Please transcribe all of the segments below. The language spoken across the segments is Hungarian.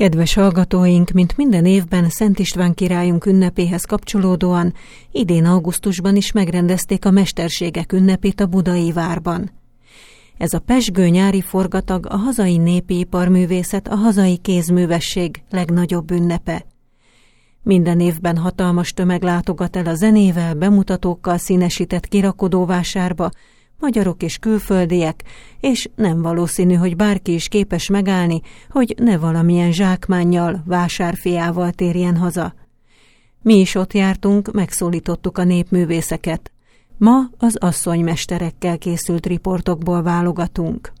Kedves hallgatóink, mint minden évben Szent István királyunk ünnepéhez kapcsolódóan, idén augusztusban is megrendezték a mesterségek ünnepét a Budai várban. Ez a pesgő nyári forgatag a hazai népi iparművészet, a hazai kézművesség legnagyobb ünnepe. Minden évben hatalmas tömeg látogat el a zenével, bemutatókkal színesített kirakodóvásárba, magyarok és külföldiek, és nem valószínű, hogy bárki is képes megállni, hogy ne valamilyen zsákmánnyal, vásárfiával térjen haza. Mi is ott jártunk, megszólítottuk a népművészeket. Ma az asszonymesterekkel készült riportokból válogatunk.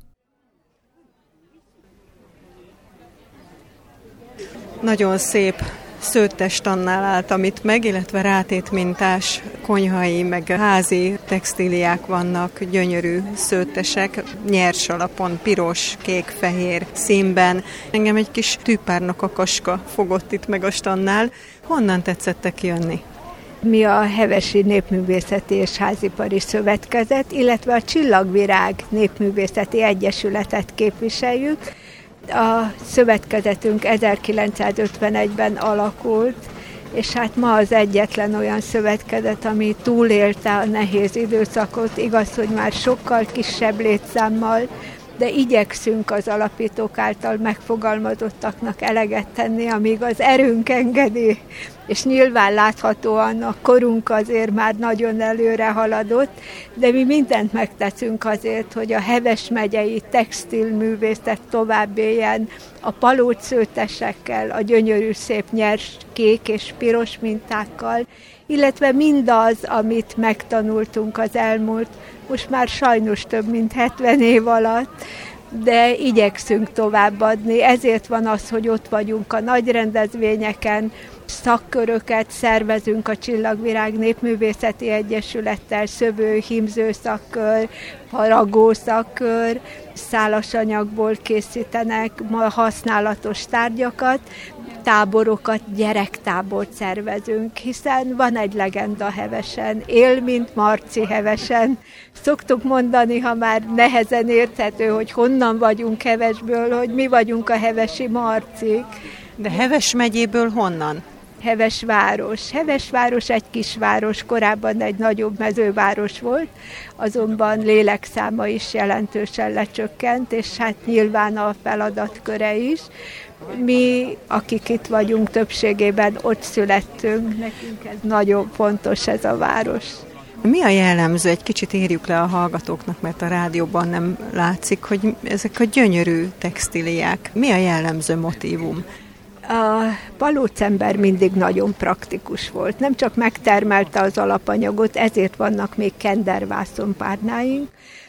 Nagyon szép szőttes tannál álltam itt meg, illetve rátét mintás konyhai, meg házi textíliák vannak, gyönyörű szőttesek, nyers alapon, piros, kék, fehér színben. Engem egy kis tűpárnak a kaska fogott itt meg a stannál. Honnan tetszettek jönni? Mi a Hevesi Népművészeti és Házipari Szövetkezet, illetve a Csillagvirág Népművészeti Egyesületet képviseljük, a szövetkezetünk 1951-ben alakult, és hát ma az egyetlen olyan szövetkezet, ami túlélte a nehéz időszakot, igaz, hogy már sokkal kisebb létszámmal, de igyekszünk az alapítók által megfogalmazottaknak eleget tenni, amíg az erőnk engedi, és nyilván láthatóan a korunk azért már nagyon előre haladott, de mi mindent megteszünk azért, hogy a Heves megyei textilművészet tovább éljen, a palócszőtesekkel, a gyönyörű szép nyers kék és piros mintákkal, illetve mindaz, amit megtanultunk az elmúlt, most már sajnos több mint 70 év alatt, de igyekszünk továbbadni. Ezért van az, hogy ott vagyunk a nagy rendezvényeken, szakköröket szervezünk a Csillagvirág Népművészeti Egyesülettel, szövő, himző szakkör, haragó szakkör, szálasanyagból készítenek használatos tárgyakat, táborokat, gyerektábort szervezünk, hiszen van egy legenda hevesen, él, mint Marci hevesen. Szoktuk mondani, ha már nehezen érthető, hogy honnan vagyunk hevesből, hogy mi vagyunk a hevesi Marcik. De Heves megyéből honnan? Hevesváros. Hevesváros egy kisváros, korábban egy nagyobb mezőváros volt, azonban lélekszáma is jelentősen lecsökkent, és hát nyilván a feladatköre is. Mi, akik itt vagyunk, többségében ott születtünk, nekünk ez nagyon fontos ez a város. Mi a jellemző? Egy kicsit érjük le a hallgatóknak, mert a rádióban nem látszik, hogy ezek a gyönyörű textiliák. Mi a jellemző motívum? A palócember mindig nagyon praktikus volt. Nem csak megtermelte az alapanyagot, ezért vannak még kendervászonpárnáink,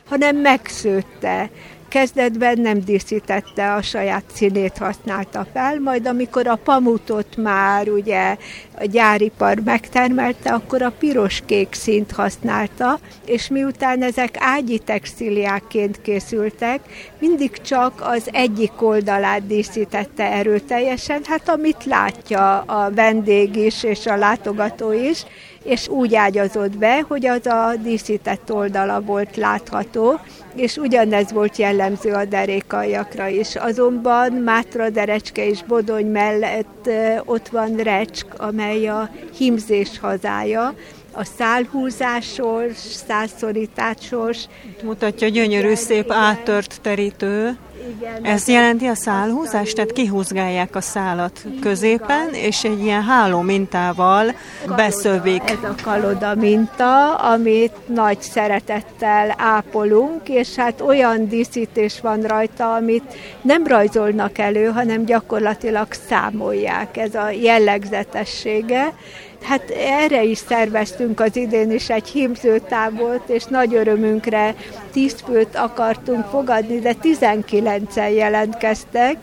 hanem megszőtte, Kezdetben nem díszítette, a saját színét használta fel, majd amikor a pamutot már ugye a gyáripar megtermelte, akkor a piros-kék színt használta, és miután ezek ágyi textíliáként készültek, mindig csak az egyik oldalát díszítette erőteljesen, hát amit látja a vendég is és a látogató is, és úgy ágyazott be, hogy az a díszített oldala volt látható, és ugyanez volt jellemző a derékaljakra is. Azonban Mátra Derecske és Bodony mellett ott van Recsk, amely a himzés hazája, a szálhúzásos, szálszorításos. Mutatja gyönyörű, szép áttört terítő. Igen, Ez jelenti a szálhúzást, tehát kihúzgálják a szálat középen, és egy ilyen háló mintával beszövik. Ez a kaloda minta, amit nagy szeretettel ápolunk, és hát olyan díszítés van rajta, amit nem rajzolnak elő, hanem gyakorlatilag számolják. Ez a jellegzetessége, Hát erre is szerveztünk az idén is egy hímzőtábort, és nagy örömünkre 10 főt akartunk fogadni, de 19-en jelentkeztek,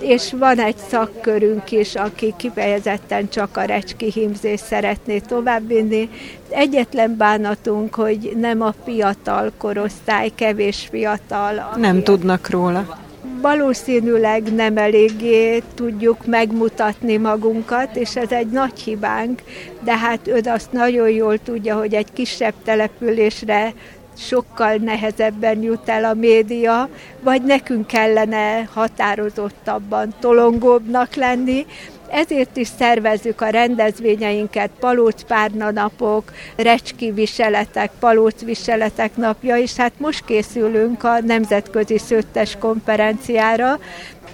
és van egy szakkörünk is, aki kifejezetten csak a recski hímzést szeretné továbbvinni. Egyetlen bánatunk, hogy nem a fiatal korosztály, kevés fiatal. Nem tudnak róla valószínűleg nem eléggé tudjuk megmutatni magunkat, és ez egy nagy hibánk, de hát ő azt nagyon jól tudja, hogy egy kisebb településre sokkal nehezebben jut el a média, vagy nekünk kellene határozottabban, tolongóbbnak lenni, ezért is szervezzük a rendezvényeinket, palócpárna napok, recski viseletek, palóc viseletek napja, és hát most készülünk a Nemzetközi Szőttes konferenciára,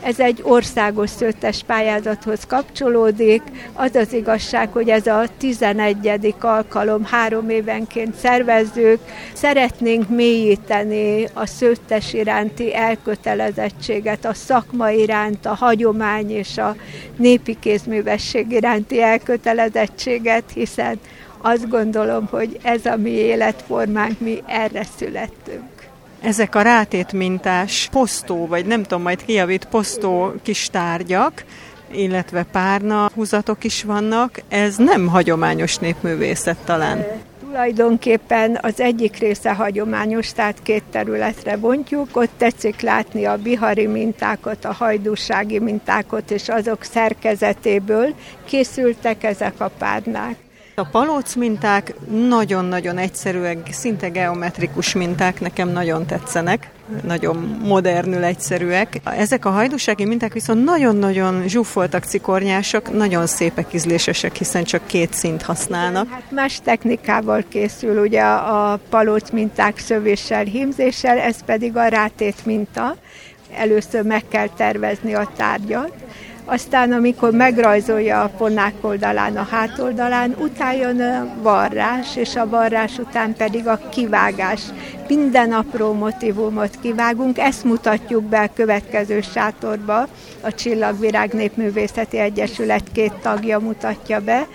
ez egy országos szőttes pályázathoz kapcsolódik. Az az igazság, hogy ez a 11. alkalom, három évenként szervezzük. Szeretnénk mélyíteni a szőttes iránti elkötelezettséget, a szakma iránt, a hagyomány és a népi kézművesség iránti elkötelezettséget, hiszen azt gondolom, hogy ez a mi életformánk, mi erre születtünk ezek a rátét mintás posztó, vagy nem tudom, majd kijavít, posztó kis tárgyak, illetve párna húzatok is vannak. Ez nem hagyományos népművészet talán. Tulajdonképpen az egyik része hagyományos, tehát két területre bontjuk. Ott tetszik látni a bihari mintákat, a hajdúsági mintákat, és azok szerkezetéből készültek ezek a párnák. A palóc minták nagyon-nagyon egyszerűek, szinte geometrikus minták, nekem nagyon tetszenek, nagyon modernül egyszerűek. Ezek a hajdúsági minták viszont nagyon-nagyon zsúfoltak, cikornyások, nagyon szépek, ízlésesek, hiszen csak két szint használnak. Hát más technikával készül ugye a palóc minták szövéssel, hímzéssel, ez pedig a rátét minta. Először meg kell tervezni a tárgyat, aztán amikor megrajzolja a ponák oldalán, a hátoldalán, utána a varrás, és a varrás után pedig a kivágás. Minden apró motivumot kivágunk, ezt mutatjuk be a következő sátorba, a Csillagvirág Népművészeti Egyesület két tagja mutatja be,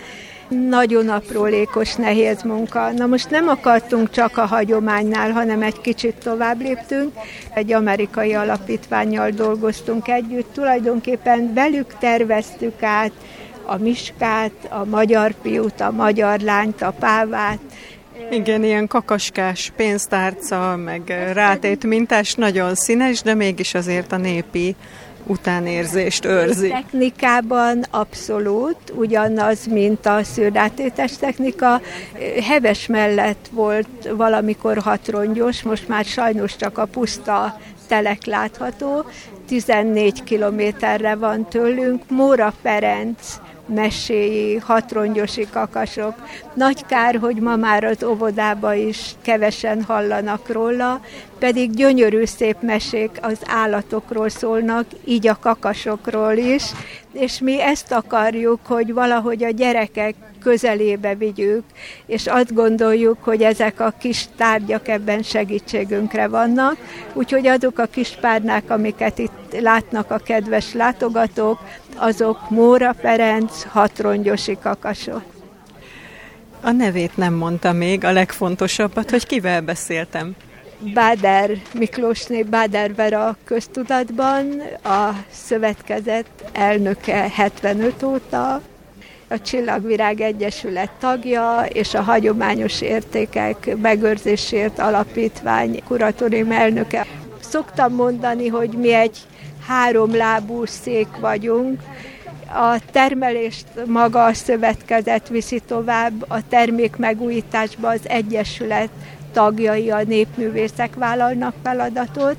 nagyon aprólékos, nehéz munka. Na most nem akartunk csak a hagyománynál, hanem egy kicsit tovább léptünk. Egy amerikai alapítványjal dolgoztunk együtt, tulajdonképpen velük terveztük át a miskát, a magyar fiút, a magyar lányt, a pávát, igen, ilyen kakaskás pénztárca, meg rátét mintás, nagyon színes, de mégis azért a népi utánérzést őrzi. Technikában abszolút ugyanaz, mint a szőrátétes technika. Heves mellett volt valamikor hatrongyos, most már sajnos csak a puszta telek látható. 14 kilométerre van tőlünk. Móra Ferenc meséi, hatrongyosi kakasok. Nagy kár, hogy ma már az óvodába is kevesen hallanak róla, pedig gyönyörű szép mesék az állatokról szólnak, így a kakasokról is, és mi ezt akarjuk, hogy valahogy a gyerekek közelébe vigyük, és azt gondoljuk, hogy ezek a kis tárgyak ebben segítségünkre vannak, úgyhogy azok a kis párnák, amiket itt látnak a kedves látogatók, azok Móra Ferenc hatrongyosi kakasok. A nevét nem mondta még, a legfontosabbat, hogy kivel beszéltem. Báder Miklósné Báder Vera köztudatban, a szövetkezet elnöke 75 óta, a Csillagvirág Egyesület tagja és a Hagyományos Értékek Megőrzésért Alapítvány kuratórium elnöke. Szoktam mondani, hogy mi egy háromlábú szék vagyunk, a termelést maga a szövetkezet viszi tovább, a termék megújításba az Egyesület tagjai, a népművészek vállalnak feladatot,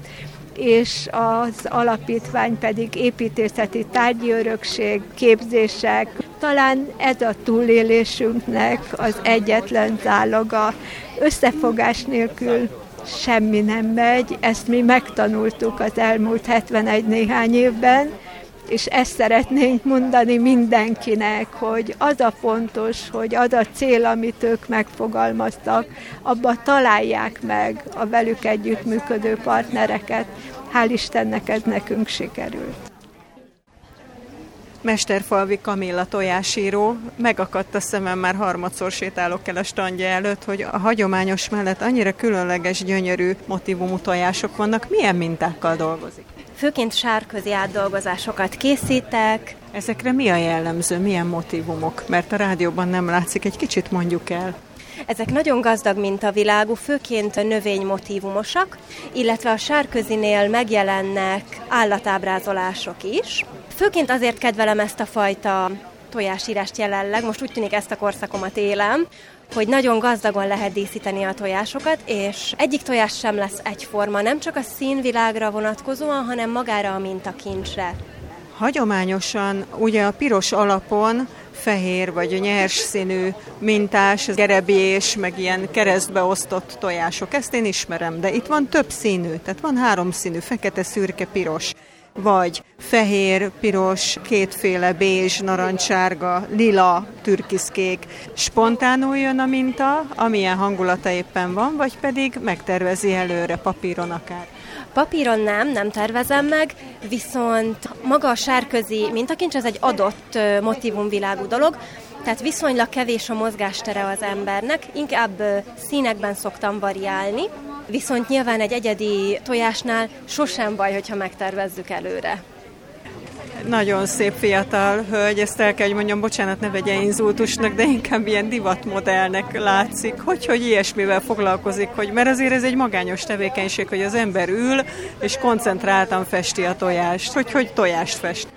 és az alapítvány pedig építészeti tárgyi örökség, képzések. Talán ez a túlélésünknek az egyetlen záloga. Összefogás nélkül semmi nem megy, ezt mi megtanultuk az elmúlt 71 néhány évben, és ezt szeretnénk mondani mindenkinek, hogy az a fontos, hogy az a cél, amit ők megfogalmaztak, abba találják meg a velük együttműködő partnereket. Hál' Istennek ez nekünk sikerült. Mesterfalvi Kamilla tojásíró, megakadt a szemem, már harmadszor sétálok el a standja előtt, hogy a hagyományos mellett annyira különleges, gyönyörű motivumú tojások vannak. Milyen mintákkal dolgozik? Főként sárközi átdolgozásokat készítek. Ezekre mi a jellemző, milyen motivumok? Mert a rádióban nem látszik, egy kicsit mondjuk el. Ezek nagyon gazdag mintavilágú, főként a növénymotívumosak, illetve a sárközinél megjelennek állatábrázolások is. Főként azért kedvelem ezt a fajta tojásírást jelenleg, most úgy tűnik ezt a korszakomat élem, hogy nagyon gazdagon lehet díszíteni a tojásokat, és egyik tojás sem lesz egyforma, nem csak a színvilágra vonatkozóan, hanem magára a mintakincsre. Hagyományosan ugye a piros alapon fehér vagy nyers színű mintás, gerebjés, meg ilyen keresztbe osztott tojások. Ezt én ismerem, de itt van több színű, tehát van három színű, fekete, szürke, piros vagy fehér, piros, kétféle bézs, narancsárga, lila, türkiszkék. Spontánul jön a minta, amilyen hangulata éppen van, vagy pedig megtervezi előre papíron akár. Papíron nem, nem tervezem meg, viszont maga a sárközi mintakincs az egy adott motivumvilágú dolog, tehát viszonylag kevés a mozgástere az embernek, inkább színekben szoktam variálni, viszont nyilván egy egyedi tojásnál sosem baj, hogyha megtervezzük előre. Nagyon szép fiatal hölgy, ezt el kell, hogy mondjam, bocsánat, ne vegye inzultusnak, de inkább ilyen divatmodellnek látszik. Hogy, hogy ilyesmivel foglalkozik, hogy, mert azért ez egy magányos tevékenység, hogy az ember ül, és koncentráltan festi a tojást. Hogy, hogy tojást fest.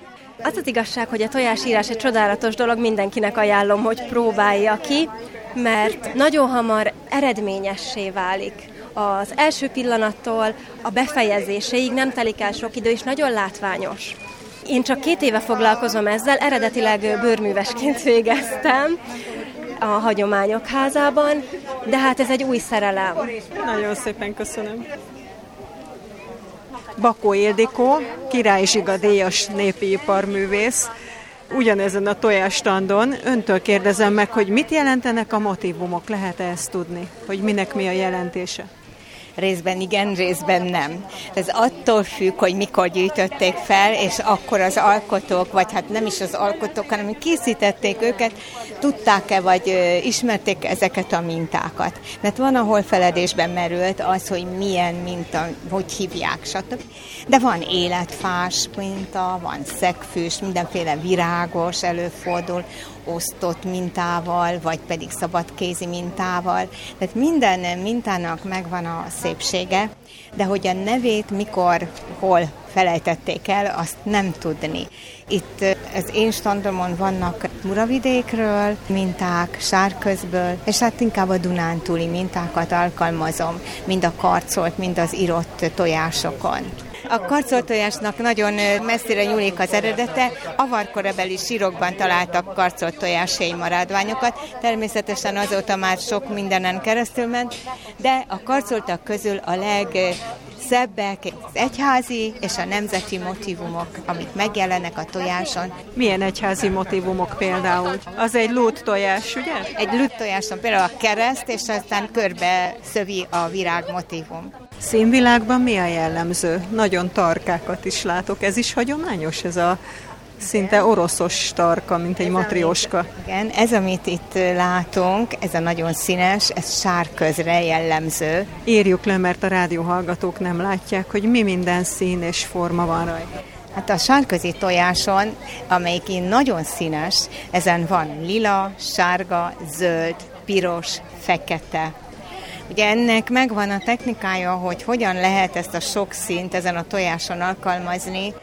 Az az igazság, hogy a tojásírás egy csodálatos dolog, mindenkinek ajánlom, hogy próbálja ki, mert nagyon hamar eredményessé válik. Az első pillanattól a befejezéséig nem telik el sok idő, és nagyon látványos. Én csak két éve foglalkozom ezzel, eredetileg bőrművesként végeztem a Hagyományok Házában, de hát ez egy új szerelem. Nagyon szépen köszönöm. Bakó Ildikó, Király Zsiga díjas népi iparművész, ugyanezen a tojástandon. Öntől kérdezem meg, hogy mit jelentenek a motivumok, lehet -e ezt tudni? Hogy minek mi a jelentése? Részben igen, részben nem. Ez attól függ, hogy mikor gyűjtötték fel, és akkor az alkotók, vagy hát nem is az alkotók, hanem készítették őket, tudták-e, vagy ismerték ezeket a mintákat. Mert van, ahol feledésben merült az, hogy milyen minta, hogy hívják, stb. De van életfás minta, van szegfűs, mindenféle virágos előfordul, osztott mintával, vagy pedig szabadkézi mintával. Tehát minden mintának megvan a szépsége, de hogy a nevét mikor, hol felejtették el, azt nem tudni. Itt az én standomon vannak Muravidékről minták, Sárközből, és hát inkább a Dunántúli mintákat alkalmazom, mind a karcolt, mind az írott tojásokon. A karcoltojásnak nagyon messzire nyúlik az eredete. Avarkorabeli sírokban találtak karcoltojásai maradványokat. Természetesen azóta már sok mindenen keresztül ment, de a karcoltak közül a leg szebbek, az egyházi és a nemzeti motivumok, amik megjelennek a tojáson. Milyen egyházi motivumok például? Az egy lút tojás, ugye? Egy lút tojáson például a kereszt, és aztán körbe szövi a virág motivum. Színvilágban mi a jellemző? Nagyon tarkákat is látok. Ez is hagyományos, ez a szinte oroszos tarka, mint egy matrioska. Igen, ez, amit itt látunk, ez a nagyon színes, ez sárközre jellemző. Írjuk le, mert a rádióhallgatók nem látják, hogy mi minden szín és forma van rajta. Hát a sárközi tojáson, amelyik nagyon színes, ezen van lila, sárga, zöld, piros, fekete, Ugye ennek megvan a technikája, hogy hogyan lehet ezt a sok szint ezen a tojáson alkalmazni,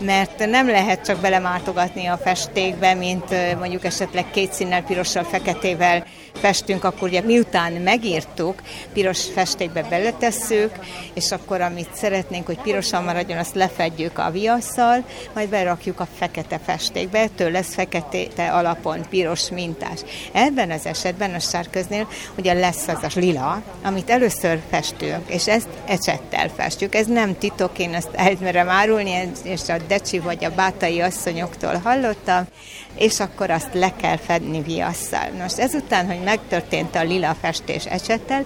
mert nem lehet csak belemártogatni a festékbe, mint mondjuk esetleg két színnel, pirossal, feketével festünk, akkor ugye miután megírtuk, piros festékbe beletesszük, és akkor amit szeretnénk, hogy pirosan maradjon, azt lefedjük a viasszal, majd berakjuk a fekete festékbe, ettől lesz fekete alapon piros mintás. Ebben az esetben a sárköznél ugye lesz az a lila, amit először festünk, és ezt ecsettel festjük. Ez nem titok, én ezt elmerem árulni, és a Decsi vagy a Bátai asszonyoktól hallottam, és akkor azt le kell fedni viasszal. Most ezután, hogy megtörtént a lila festés ecsettel,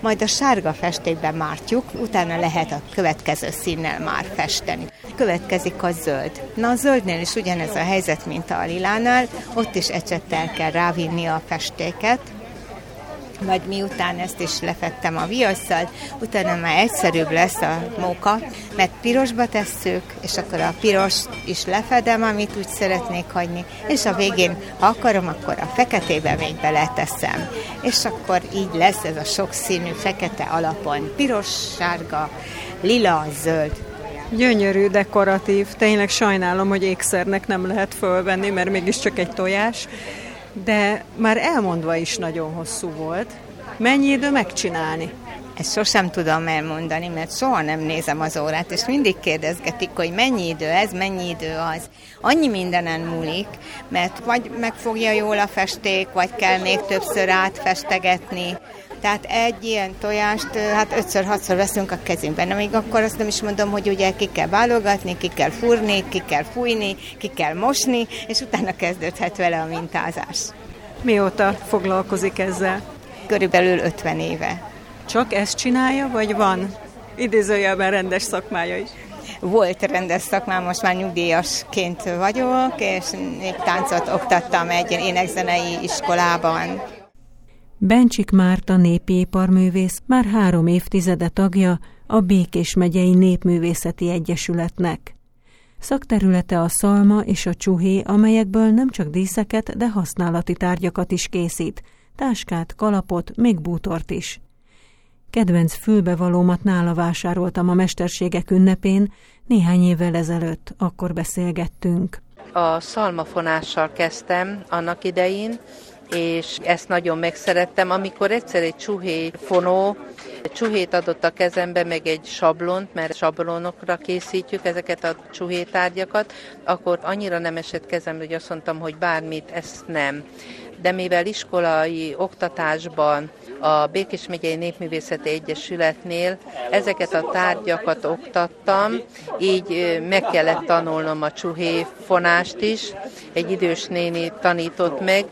majd a sárga festékben mártjuk, utána lehet a következő színnel már festeni. Következik a zöld. Na a zöldnél is ugyanez a helyzet, mint a lilánál, ott is ecsettel kell rávinni a festéket, majd miután ezt is lefettem a viasszal, utána már egyszerűbb lesz a móka, mert pirosba tesszük, és akkor a piros is lefedem, amit úgy szeretnék hagyni, és a végén, ha akarom, akkor a feketébe még beleteszem. És akkor így lesz ez a sokszínű fekete alapon, piros, sárga, lila, zöld Gyönyörű, dekoratív. Tényleg sajnálom, hogy ékszernek nem lehet fölvenni, mert mégiscsak egy tojás. De már elmondva is nagyon hosszú volt. Mennyi idő megcsinálni? Ezt sosem tudom elmondani, mert soha nem nézem az órát, és mindig kérdezgetik, hogy mennyi idő ez, mennyi idő az. Annyi mindenen múlik, mert vagy megfogja jól a festék, vagy kell még többször átfestegetni. Tehát egy ilyen tojást hát ötször-hatszor veszünk a kezünkben. Még akkor azt nem is mondom, hogy ugye ki kell válogatni, ki kell fúrni, ki kell fújni, ki kell mosni, és utána kezdődhet vele a mintázás. Mióta foglalkozik ezzel? Körülbelül 50 éve. Csak ezt csinálja, vagy van idézőjelben rendes szakmája is? Volt rendes szakmám, most már nyugdíjasként vagyok, és táncot oktattam egy énekzenei iskolában. Bencsik Márta népéparművész már három évtizede tagja a Békés megyei Népművészeti Egyesületnek. Szakterülete a szalma és a csuhé, amelyekből nem csak díszeket, de használati tárgyakat is készít, táskát, kalapot, még bútort is. Kedvenc fülbevalómat nála vásároltam a mesterségek ünnepén, néhány évvel ezelőtt, akkor beszélgettünk. A szalmafonással kezdtem annak idején, és ezt nagyon megszerettem. Amikor egyszer egy csuhé fonó, csuhét adott a kezembe, meg egy sablont, mert sablonokra készítjük ezeket a csuhé tárgyakat, akkor annyira nem esett kezembe, hogy azt mondtam, hogy bármit, ezt nem. De mivel iskolai oktatásban a Békés megyei Népművészeti Egyesületnél ezeket a tárgyakat oktattam, így meg kellett tanulnom a csuhé fonást is, egy idős néni tanított meg.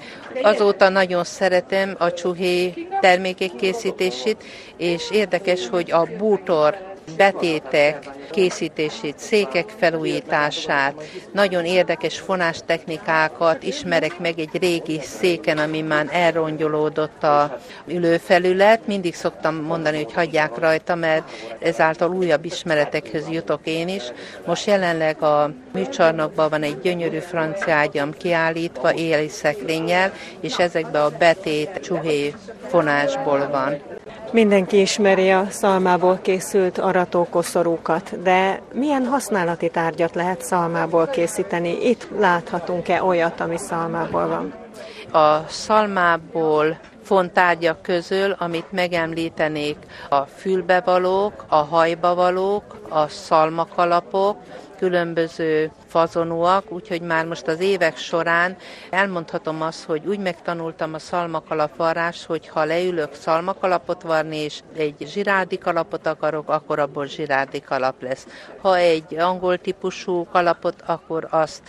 Azóta nagyon szeretem a csuhé termékek készítését, és érdekes, hogy a bútor betétek készítését, székek felújítását, nagyon érdekes fonás technikákat ismerek meg egy régi széken, ami már elrongyolódott a ülőfelület. Mindig szoktam mondani, hogy hagyják rajta, mert ezáltal újabb ismeretekhez jutok én is. Most jelenleg a műcsarnokban van egy gyönyörű francia ágyam kiállítva éli szekrényel, és ezekben a betét csuhé fonásból van. Mindenki ismeri a szalmából készült aratókoszorúkat, de milyen használati tárgyat lehet szalmából készíteni? Itt láthatunk-e olyat, ami szalmából van? A szalmából fontárgyak közül, amit megemlítenék, a fülbevalók, a hajbavalók, a szalmakalapok, különböző fazonúak, úgyhogy már most az évek során elmondhatom azt, hogy úgy megtanultam a szalmakalap varrás, hogy ha leülök szalmakalapot varni, és egy zsirádi kalapot akarok, akkor abból zsirádi kalap lesz. Ha egy angol típusú kalapot, akkor azt.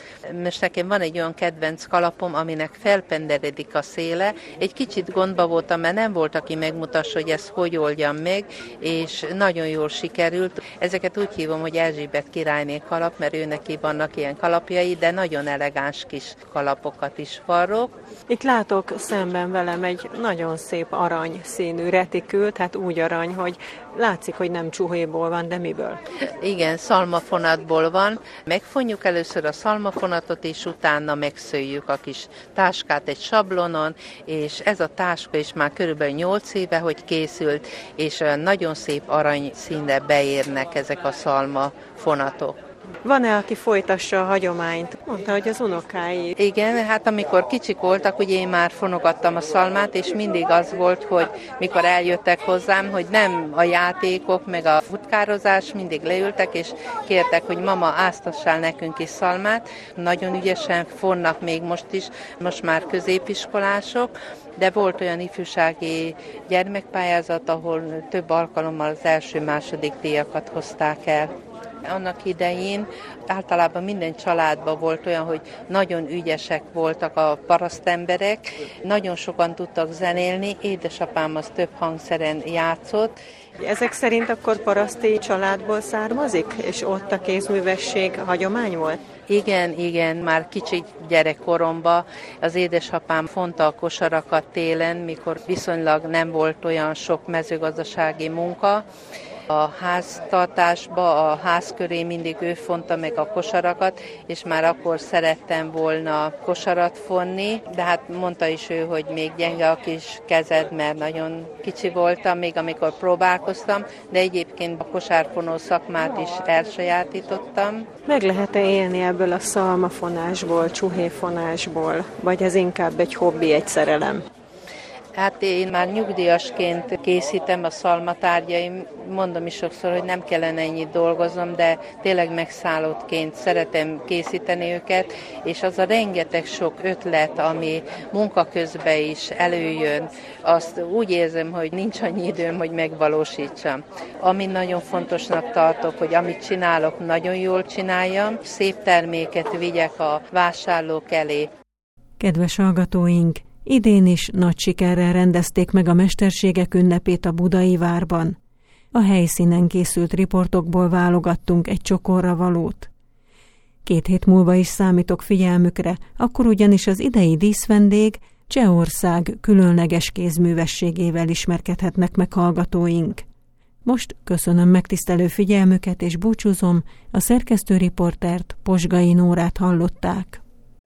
Most nekem van egy olyan kedvenc kalapom, aminek felpenderedik a széle. Egy kicsit gondba voltam, mert nem volt, aki megmutassa, hogy ezt hogy oldjam meg, és nagyon jól sikerült. Ezeket úgy hívom, hogy Erzsébet királyné kalap, mert ő neki vannak ilyen kalapjai, de nagyon elegáns kis kalapokat is varrok. Itt látok szemben velem egy nagyon szép arany színű retikül, tehát úgy arany, hogy látszik, hogy nem csuhéból van, de miből? Igen, szalmafonatból van. Megfonjuk először a szalmafonatot, és utána megszőjük a kis táskát egy sablonon, és ez a táska is már körülbelül 8 éve, hogy készült, és nagyon szép arany színre beérnek ezek a szalmafonatok. Van-e, aki folytassa a hagyományt? Mondta, hogy az unokái. Igen, hát amikor kicsik voltak, ugye én már fonogattam a szalmát, és mindig az volt, hogy mikor eljöttek hozzám, hogy nem a játékok, meg a futkározás, mindig leültek, és kértek, hogy mama, áztassál nekünk is szalmát. Nagyon ügyesen fonnak még most is, most már középiskolások, de volt olyan ifjúsági gyermekpályázat, ahol több alkalommal az első-második díjakat hozták el. Annak idején általában minden családban volt olyan, hogy nagyon ügyesek voltak a parasztemberek, nagyon sokan tudtak zenélni, édesapám az több hangszeren játszott, ezek szerint akkor paraszti családból származik, és ott a kézművesség hagyomány volt? Igen, igen, már kicsi gyerekkoromban az édesapám fonta a kosarakat télen, mikor viszonylag nem volt olyan sok mezőgazdasági munka, A háztartásba, a ház köré mindig ő fonta meg a kosarakat, és már akkor szerettem volna kosarat fonni, de hát mondta is ő, hogy még gyenge a kis kezed, mert nagyon kicsi voltam, még amikor próbálkoztam, de egyébként a kosárfonó szakmát is elsajátítottam. Meg lehet-e élni ebből a szalmafonásból, csuhéfonásból, vagy ez inkább egy hobbi, egy szerelem? Hát én már nyugdíjasként készítem a szalmatárgyaim, mondom is sokszor, hogy nem kellene ennyit dolgoznom, de tényleg megszállottként szeretem készíteni őket, és az a rengeteg sok ötlet, ami munka közben is előjön, azt úgy érzem, hogy nincs annyi időm, hogy megvalósítsam. Ami nagyon fontosnak tartok, hogy amit csinálok, nagyon jól csináljam, szép terméket vigyek a vásárlók elé. Kedves hallgatóink! Idén is nagy sikerrel rendezték meg a mesterségek ünnepét a Budai várban. A helyszínen készült riportokból válogattunk egy csokorra valót. Két hét múlva is számítok figyelmükre, akkor ugyanis az idei díszvendég Csehország különleges kézművességével ismerkedhetnek meg hallgatóink. Most köszönöm megtisztelő figyelmüket és búcsúzom, a szerkesztő riportert Posgai Nórát hallották.